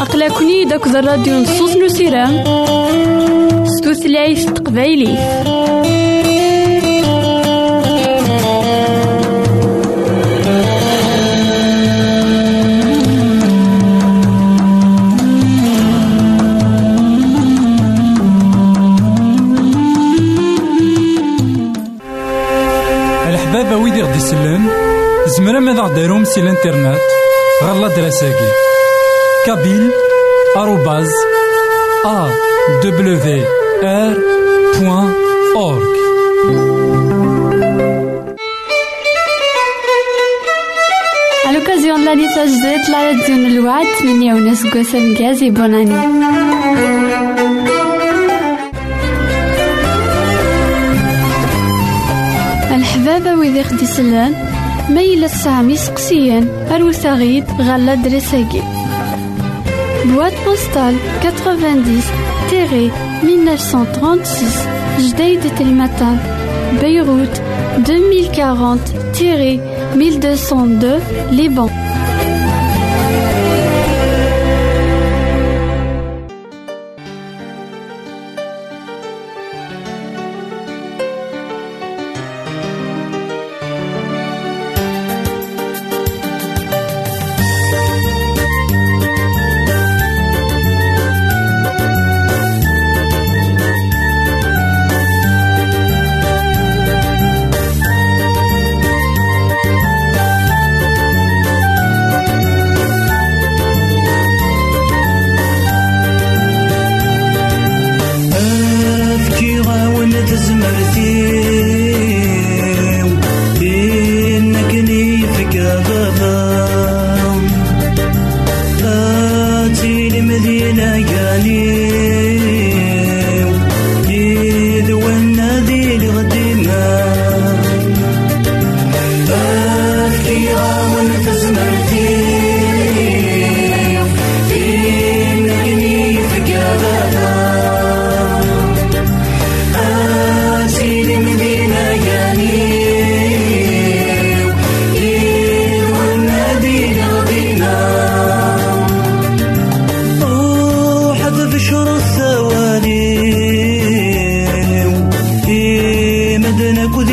أقلكني داك الراديو نصوص نسيرام ستوثلايف تقبايلي. ماذا غديرهم سي الانترنت غالا دراساكي كابيل آروباز أ دبليو آر بوان أورك À l'occasion de l'année تجديد radio الوعد تمنية وناس قوسا مكازي بوناني الحبابة ويدي خدي سلان Ma yella tesɛam iseqsiyen, arwet-aɣ-d. Boîte postale 90-1936, Jdeï de Telmatan, Beyrouth 2040-1202, Liban.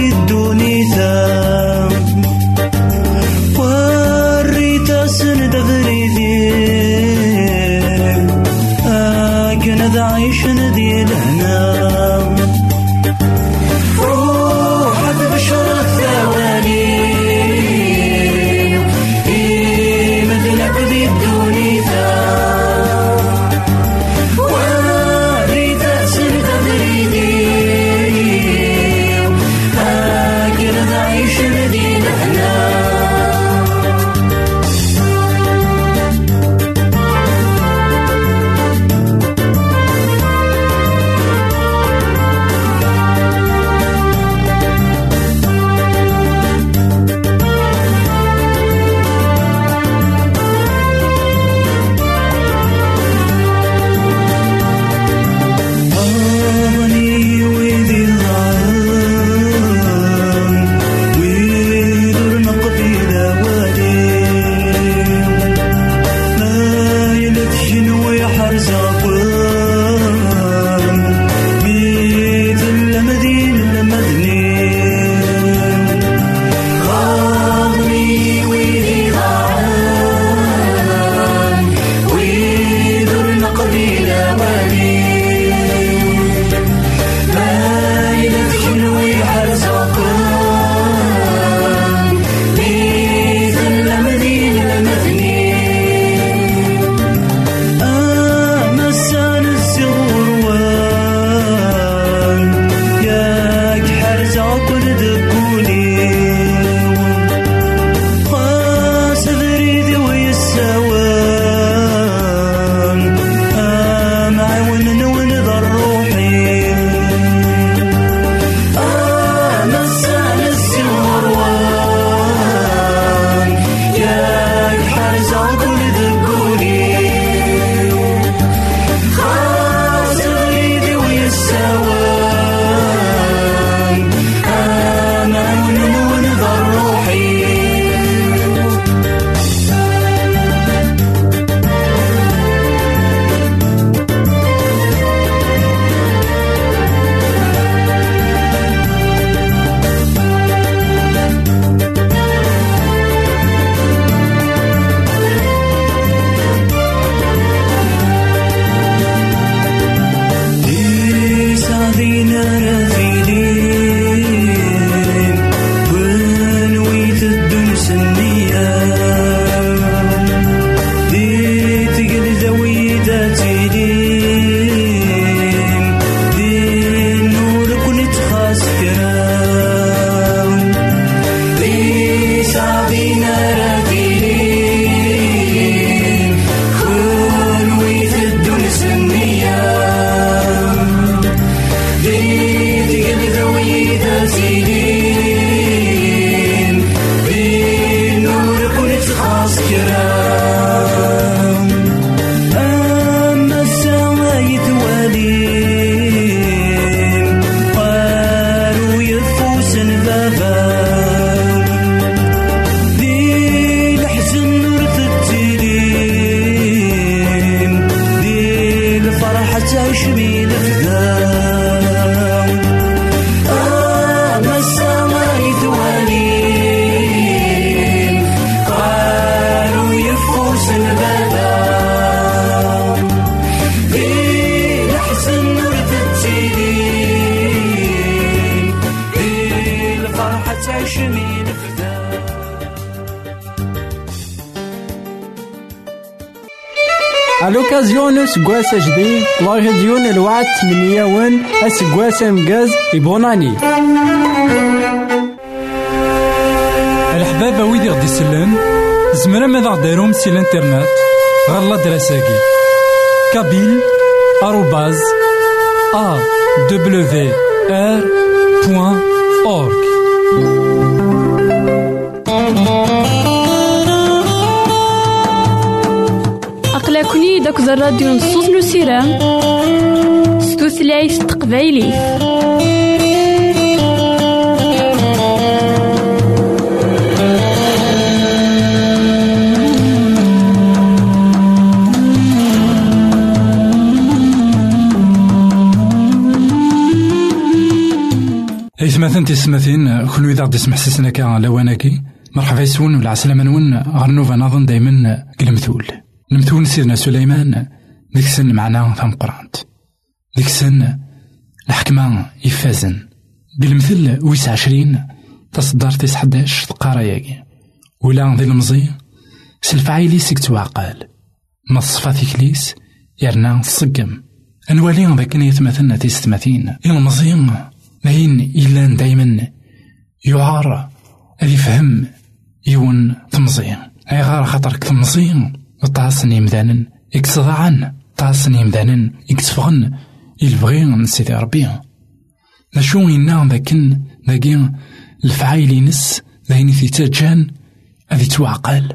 الدنيا. greener useggas ajdid, la région الوعد 8 ون aseggas amgaz ibonani. الحبابة ويدي غدي يسلن زمرا ماذا غديرهم سي الإنترنت غالا دراساكي كابيل آروباز أ الراديو نصوص نسيرام ستوثلايف تقبايلي. إثماثن تسمثين كل إذا غدي يسمح سسنا كا لواناكي. مرحبا يسون والعسلامة نون غير نوفا نظن دايما المثول المثول سيدنا سليمان ديك السن معنا قرآنت. ديك السن الحكمة يفازن. بالمثل ويس عشرين تصدر تيس حداش تقارا ياكي. ولا ذي المزي سلفعيلي سيك توعقال نصفا ثيكليس يرنا الصقم أنوالي ذاك يتمثلنا تيس تماثين المزيان باين إلا دايما. يعار اللي يفهم يون تمزيان أي غار خاطرك تمزيان طاسني مدانن إكسضاعن طاسني مدانن إكسفغن يلبغي نسيتي ربي. ذا شو إنا ذاكن ذاكي الفعايل نس ذاين في تاجان أذي توعقل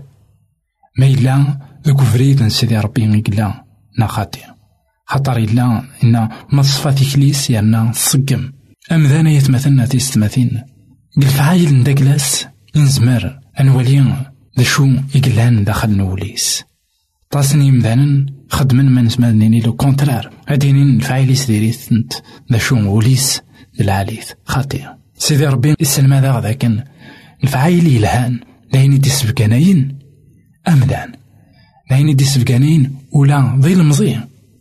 ما إلا ذاك فريد نسيتي ربي إلا ناخاتي خاطر إلا إن مصفى تكليس يانا صقم. أمذانا يتمثلنا تيستماثين الفعايل نداكلاس نزمر أنولي ذا شو إقلان داخل نوليس. طاسني مذانا خدمن من سمادنيني لو كونترار هادينين الفعايليس ديريت نت شو وليس العاليث خاطئ سيدي ربي السلم هذا ذاكن الفعايل يلهان دايني دي سبكاناين أمذان دايني دي سبكاناين ولا ذي المزي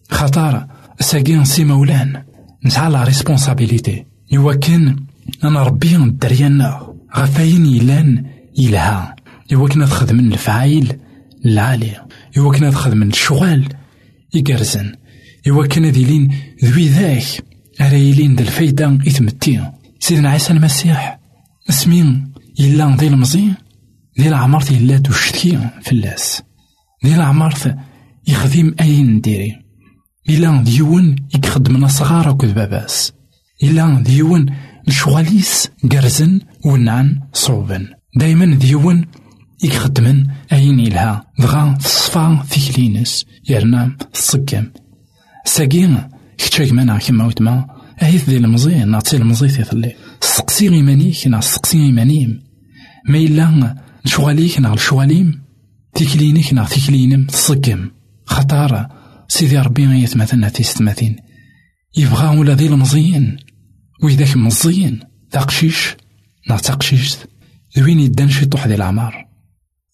خطار ساقين سي مولان نسعى لا ريسبونسابيليتي إوا كان أنا ربي الدريانا غفاين يلان يلها إوا كنا تخدم الفعايل العالي إوا كنا تخدم الشغال يقرزن. إوا كان ذيلين ذوي ذاك أرايلين ذا الفايدة إثمتي سيدنا عيسى المسيح. اسمين. يلا ذي المزي ذي العمارة يلا دوشتكي فلاس ذي العمارة يخدم أين ديري. إلا ديون يخدم صغار أكد باباس. إلا ديون الشغاليس قرزن ونعن صوبا دايما ديون يخدمن أين إلها؟ دغا تصفى ثيكلينس يرنا الصقام ساقين كتشاك مانا كيما وتما أهيث دي المزي نعطي المزي تيثلي سقسي غيمانيك نا سقسي غيمانيم. ما إلا شغاليك نا الشغاليم تيكلينيك نا تيكلينم تصقم خطارة سيدي ربي غيث مثلا تيستماثين يبغى ولا ذي المزيين. وإذاك مزيين. تقشيش نا تقشيش ذوين يدان شي طوح ذي العمار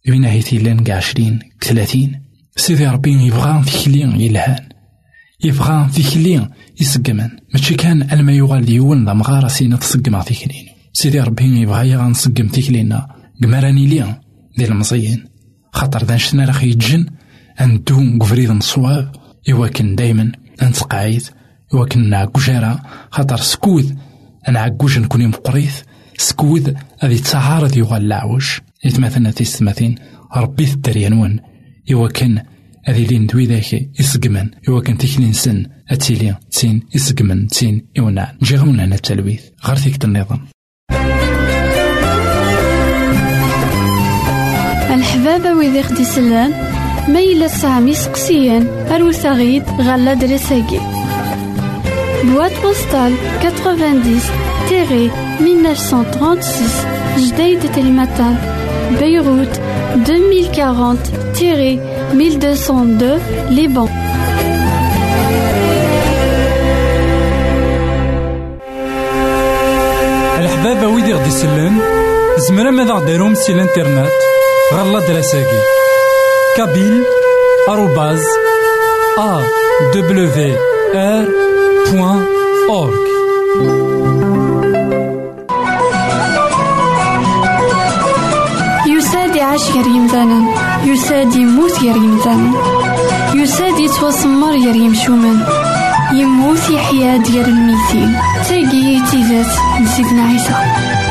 ذوين هيتي لأن كاع عشرين ثلاثين سيدي ربي يبغى ثيكلين يلهان يبغى ثيكلين يسقمن ماشي كان الما يغال ديون ذا مغارة سينا تسقم ثيكلين سيدي ربي يبغى يغا نسقم ثيكلينا قمراني ليا ذي المزيين خاطر ذا نشتنا راه يتجن أندو قفريد نصواب إوا كان دايما نتقعيد إوا كان نعكوجارة خاطر سكوذ عكوج نكون مقريث سكوذ هذه تعارض يغال العوج يتمثلنا تيستماثين ربي الدريانون إوا كان هذه لين دوي ذاك يسقمن إوا كان تيكلين سن. أتيلي تين يسقمن تين إونا. نجيغمون هنا التلويث. غير ثيك النظام الحبابة ويدي خدي سلان. ميلا سامي سقسيان. أروثاغيد غالا دريساكي Boîte postale 90-1936 Jdeï de Télématin Beyrouth 2040-1202 Liban. الحبابة ويدي غدي يسلن زمرا ماذا غديرهم سي الانترنت غالا دراساكي كابيل آروباز أ دبليو آر بوان أورك. يعيش غير يمثالا يساد يموت غير يمثالا يساد يتوسمر غير يمشومان يموت يحيا ديال الميتين. تاقي تيزات سيدنا عيسى.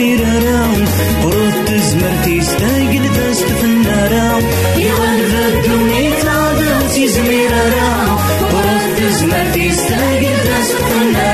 وسيس بيرارا ورد تزمر تيستاقل داست في النارا يغلب الدنيا تابا وسيس بيرارا ورد تزمر تيستاقل داست في النارا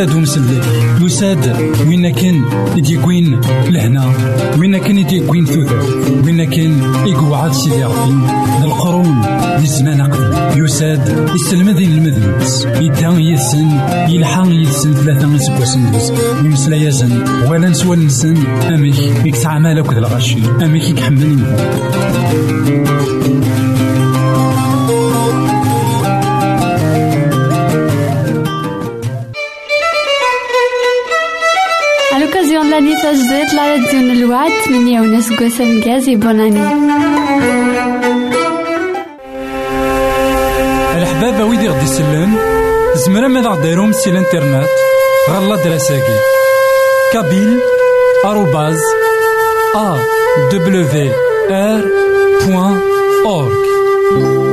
يساد ومسلك يساد وين كان يديكوين لهنا؟ وين كان يديكوين ثوثر وين كان يقعد سيدي ربي ذي الزمان قبل. يساد يستلمذ المذنبس يدان يسن يلحق يسن ثلاثة سبوسن يمسلا يزن ولا نسوى نسن. أميك يكسع مالك ذا الغشي. أميك يكحملني. l'Ouad, meni a unes gossem gaz et bonne année. الحبابة ويدي غدي يسلن زمرا ماذا غديرهم سي الإنترنت غالا دراساكي كابيل آروباز أ دبليو آر بوان أورك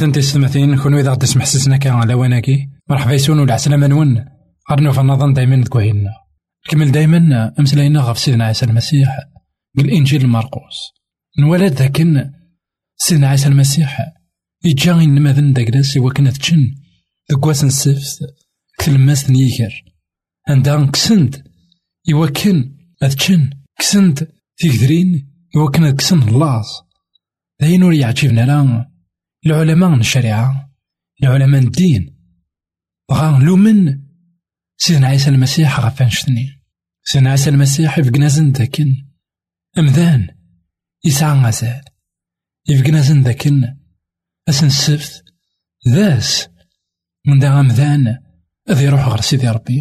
إثمثن تستمثين كون إذا تسمح سسنا كان على وناكي مرحبا يسون ولا عسلامة نون. غرنو فنظن دايما تكوهينا. كمل دايما أمسلاينا غف سيدنا عيسى المسيح بالإنجيل مرقوس. نولد ذاكن سيدنا عيسى المسيح. يجا إنما ذن داكلاس إوا كنا تجن دكواس نسفت كتلماس نيكر. عندها كسند إوا كان كسند تيكدرين إوا كسند اللاص داين ور يعجبنا راه العلماء الشريعة العلماء الدين. بغا نلومن سيدنا عيسى المسيح غف نشتني سيدنا عيسى المسيح يفقنا زن داكن. أمذان يسعى غزال يفقنا زن داكن. أسن السبت ذاس. من دا أمذان أذ يروح غير سيدي ربي.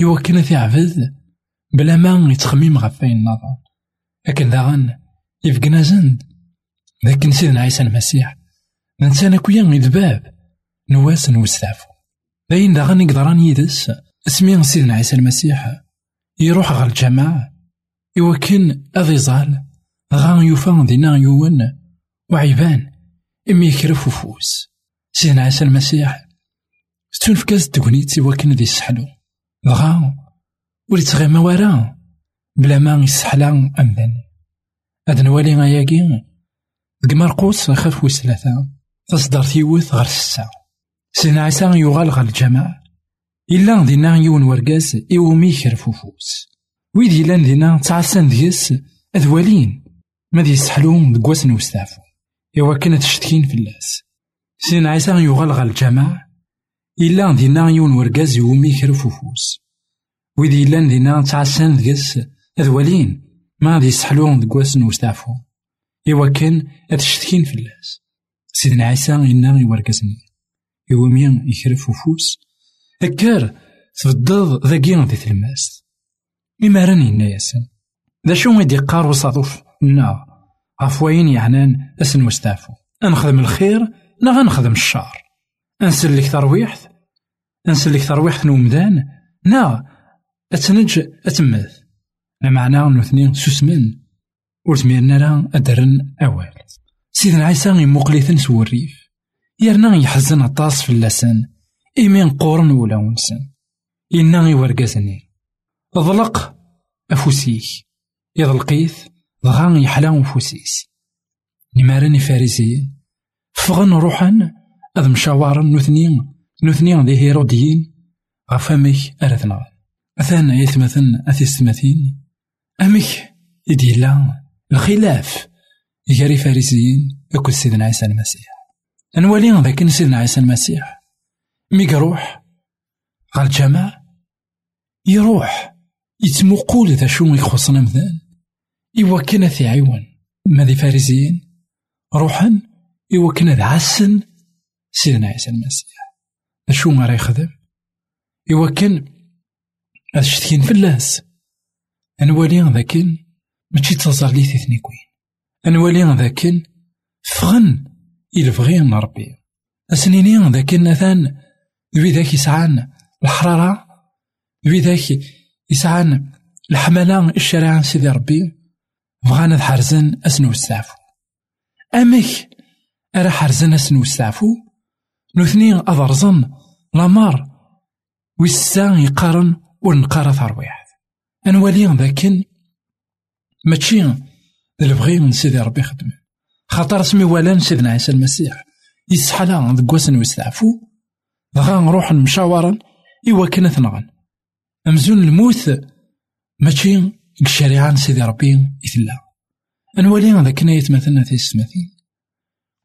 يوكلنا في عبد بلا ما يتخميم غفاين النظر لكن داغن يفقنا زند. لكن سيدنا عيسى المسيح ننسان كويا إذباب نواس نوستعفو داين داغن يقدران يدس. اسمي سيدنا عيسى المسيح. يروح غا الجماعة. يوكن أذي زال غا يوفا دينا يوان وعيبان. إمي يكرف وفوس. سيدنا عيسى المسيح. ستون في كاس تقنيت يوكن دي السحلو غا. ولي تغيما ورا بلا ما يسحلا أمدان هاد نوالي غاياكي. دق مرقوس خاف ويس ثلاثة تصدر تيوث غير الساعة. سيدنا عيسى يغال غا الجماعة. إلا دينا يون ورقاز إومي يكرف وفوس ويدي إلا دينا تعسان ديس أذوالين. ما دي يسحلون دق واسن وستعفو إوا كانت تشتكين في اللاس. سيدنا عيسى يغال غا الجماعة. إلا دينا يون ورقاز إومي يكرف وفوس ويدي إلا دينا تعسان ديس أذوالين. ما دي يسحلون دق واسن وستعفو إوا كان أتشتكين في اللاس. سيدنا عيسى إنا يوركزني يومي يكرف وفوس هكار تبدض ذاكي غدي تلماس إما راني ياسن ذا شو غيدي قار وصادوف نا وين يعنان أسن وستافو أنخدم الخير نا غنخدم الشر أنسلك ترويحت أنسلك ترويحت نومدان نا أتنج أتمث لا معنى أنو اثنين سوسمن ورتميرنا راه أدرن أوال سيدنا عيسى يموقليثن سو الريف يرنا يحزن عطاس في اللسان. إيمين قورن ولا ونسن إنا يورقزني اضلق أفوسيك. يضلقيث ضغا يحلا أفوسيس نمارن فارسيين فغن روحان أذ مشاورا نوثنين نوثنين ذي هيروديين غفامك أرثنا. أثانا يثمثن أثيستمثين أمك يديلا الخلاف. يجري فارسيين يكون سيدنا عيسى المسيح. نولي ذاك سيدنا عيسى المسيح. مي يروح غا الجماع يروح يتمقول ذا شو يخصنا مثلا إوا في عيون. ما فارسيين؟ روحا إوا كان ذا عسن سيدنا عيسى المسيح. شو ما راه يخدم؟ إوا كان هاد شتكين في اللاس. نولي ذاكن ماشي تزار لي نولي ذاكن فغن إلفغي ربي أسنيني ذاك نثان ذوي ذاك يسعان الحرارة ذوي ذاك يسعان الحملة الشريعة سيدي ربي. بغانا حرزن أسنو السعفو أمك أرا حرزن أسنو السعفو نثني أضرزن لامار ويسا يقارن ونقارا ثرويح أنوالي ذاكن ماشي البغي من سيدي ربي خدم خاطر سمي والان سيدنا عيسى المسيح. يسحلا دك واسن ويستعفو. دغا نروح مشاورا إوا كنا ثنغن أمزون الموت ماشي الشريعة سيدي ربي يثلا أنوالي ذاك يتمثلنا في السماثين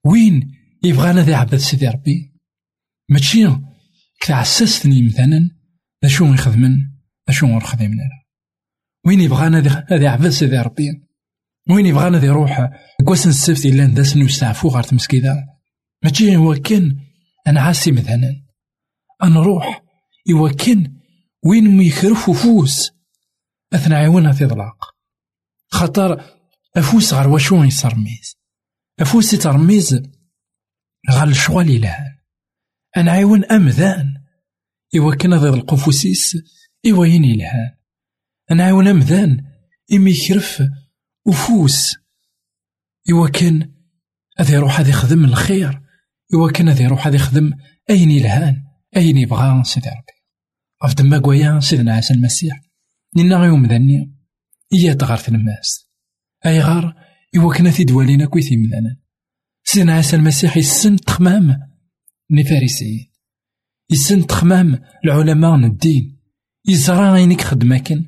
وين يبغانا ذي عباد سيدي ربي؟ ماشي كتعسستني مثلا. ذا شو يخدمن ذا شو نخدمنا؟ وين يبغانا ذي عباد سيدي ربي؟ وين يبغانا ذي روح كواسن السبت إلا نداس نستعفو غار تمسكيدا ماشي هو كان أنا عاسي مثلا أنا روح إوا كان وين ما يخرف وفوس أثناء عيونا في ضلاق. خاطر أفوس غير واشو يسرميز أفوس يترميز غير الشغل يلهان. أنا عيون أمذان. إوا كان ضد القفوسيس إوا ين يلهان. أنا عيون أمذان. إمي يكرف وفوس إوا كان هذا يروح هذا يخدم الخير. إوا كان هذا يروح هذا يخدم أين يلهان أين يبغى سيدي ربي؟ غف دما قويا سيدنا عيسى المسيح. نينا غيوم ذني إيا تغار في الماس أي غار؟ إوا في دوالينا كويثي مذانا سيدنا عيسى المسيح يسن تخمام. نفارسيين يسن تخمام العلماء الدين. يزرع عينيك خدماكن.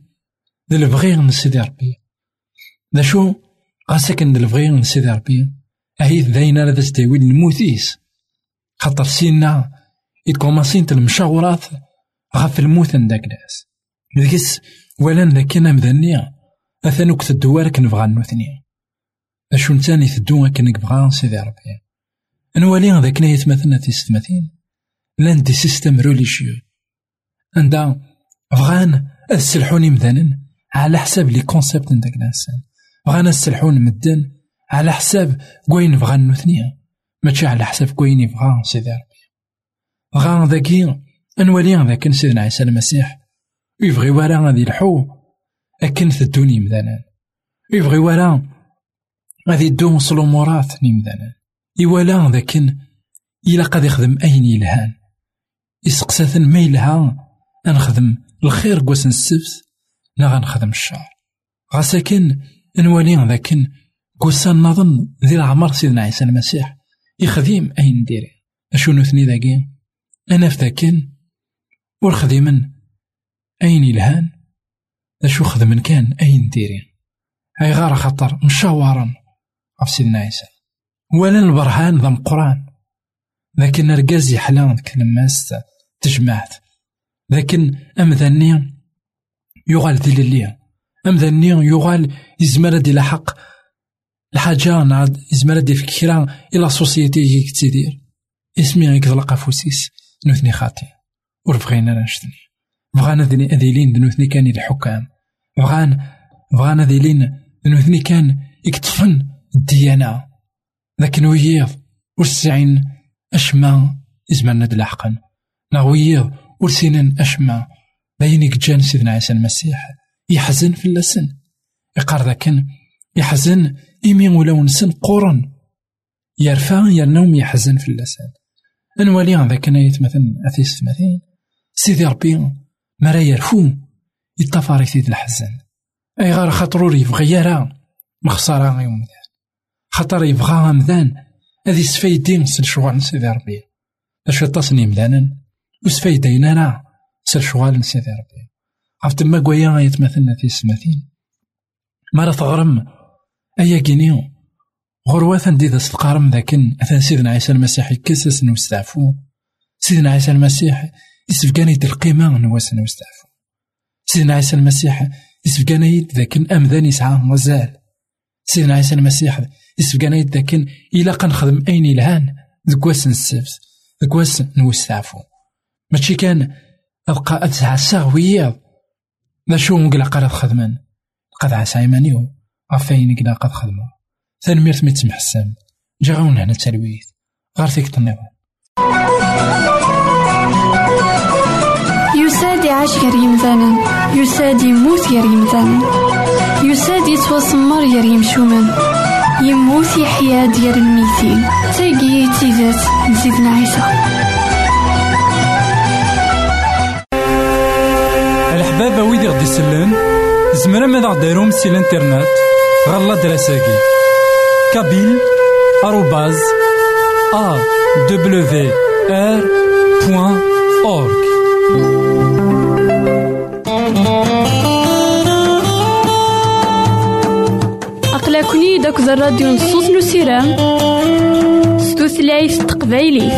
ذا البغي من سيدي ربي. ذا شو غاسكن البغي من سيدي ربي. أهيث ذاينا لا تستوي الموتيس خاطر سينا يتكوماسين المشاورات غاف الموت نداك ناس. ذكس ولا أنا مذنيا اثنو كتدو راك نبغى نوثني. اشو نتاني تدو راك نبغى سيدي ربي. نوالي ذاك نايت مثلا تيستمثين لأن دي سيستم روليجيو. عندها بغان السلحوني مذنن على حساب لي كونسيبت نداك ناس. بغان السلحون مدن على حساب كوين بغا نوثنيا ماشي على حساب كوين يبغى سيدي ربي. بغا ذاكي نولي ذاك سيدنا عيسى المسيح. يبغي ورا غادي يلحو أكن تدوني مذانا يبغي ورا غادي يدو وصلو مرات نيمذانا يوالا ذاكن إلا قد يخدم أين يلهان. يسقساثن ما يلها نخدم الخير قوس السبت لا غنخدم الشر. غاساكن نولي ذاكن قوسا نظن ذي العمر سيدنا عيسى المسيح يخدم أين ديري. أشو نثني ذاكين أنا فتاكن ور أين يلهان؟ أشو خدمن كان أين ديرين أي غار خطر مشاورا غف سيدنا عيسى. ولا البرهان ذا مقران لكن رقاز يحلان ذاك تجمعت. لكن أمذني يغال ذي لليا أمذني يغال يزمر دي لحق الحاجة نعد يزمر دي فكرة إلى سوسيتي يك تدير إسمي يكذلق فوسيس نوثني خاطي ور بغينا نشتني. بغانا ذيلين ذنوثني كان الحكام بغان بغانا ذيلين ذنوثني كان يكتفن الديانة لكن ويض ورسعين أشما إزمانا دلحقا نغويض ورسينا أشما باينك جان سيدنا عيسى المسيح. يحزن في اللسن يقار ذاكن يحزن إيمي ولو نسن قرن. يرفع يرنوم يحزن في اللسان. نولي ذاك نايت مثلا أثيس مثين سيدي ربي مرا يرفو يطفاري ثيد الحزن. أي غار خاطرو يبغي يرى مخسارة يوم ذا خاطر يبغى مذان. هذي سفايدين سل شغال سيدي ربي. اش تصني مذانا؟ وسفايدين أنا سل شغال سيدي ربي. عرفت ما قويا يتمثلنا في السماثين مرة تغرم. أيا كينيو. غروة دي ذا القارم ذاكن. أثان سيدنا عيسى المسيح يكسس نوستعفو. سيدنا عيسى المسيح يسفقاني القيمة نواس نوستعفو. سيدنا عيسى المسيح يسفقاني ذاكن أمذان يسعى مزال سيدنا عيسى المسيح يسفقاني ذاكن إلا قنخدم أين الهان ذكواس نسفس ذكواس نوستعفو. ماشي كان أبقى أتسعى ساغوية. ذا شو مقلع قرا خدمان. قد عسى يمانيو غفاين قلا قد خدمه تنميرت مي تسمح السام جا غاون هنا تسالويت غار فيك النظام. يساد يعيش غير يمثالا يساد يموت غير يمثالا يساد يتوسمر غير يمشومان يموت يحيا ديال الميتين. تاقي تيزات نزيدنا عيسى. الحبابة ويدي غدي يسلن زمرا ماذا غديرهم سي الانترنت غالا دراساكي. كابيل آروباز أ دبليو آر بوان أورك أقلكني داك الراديو نصوص نسيران ستوثلايف تقبايليت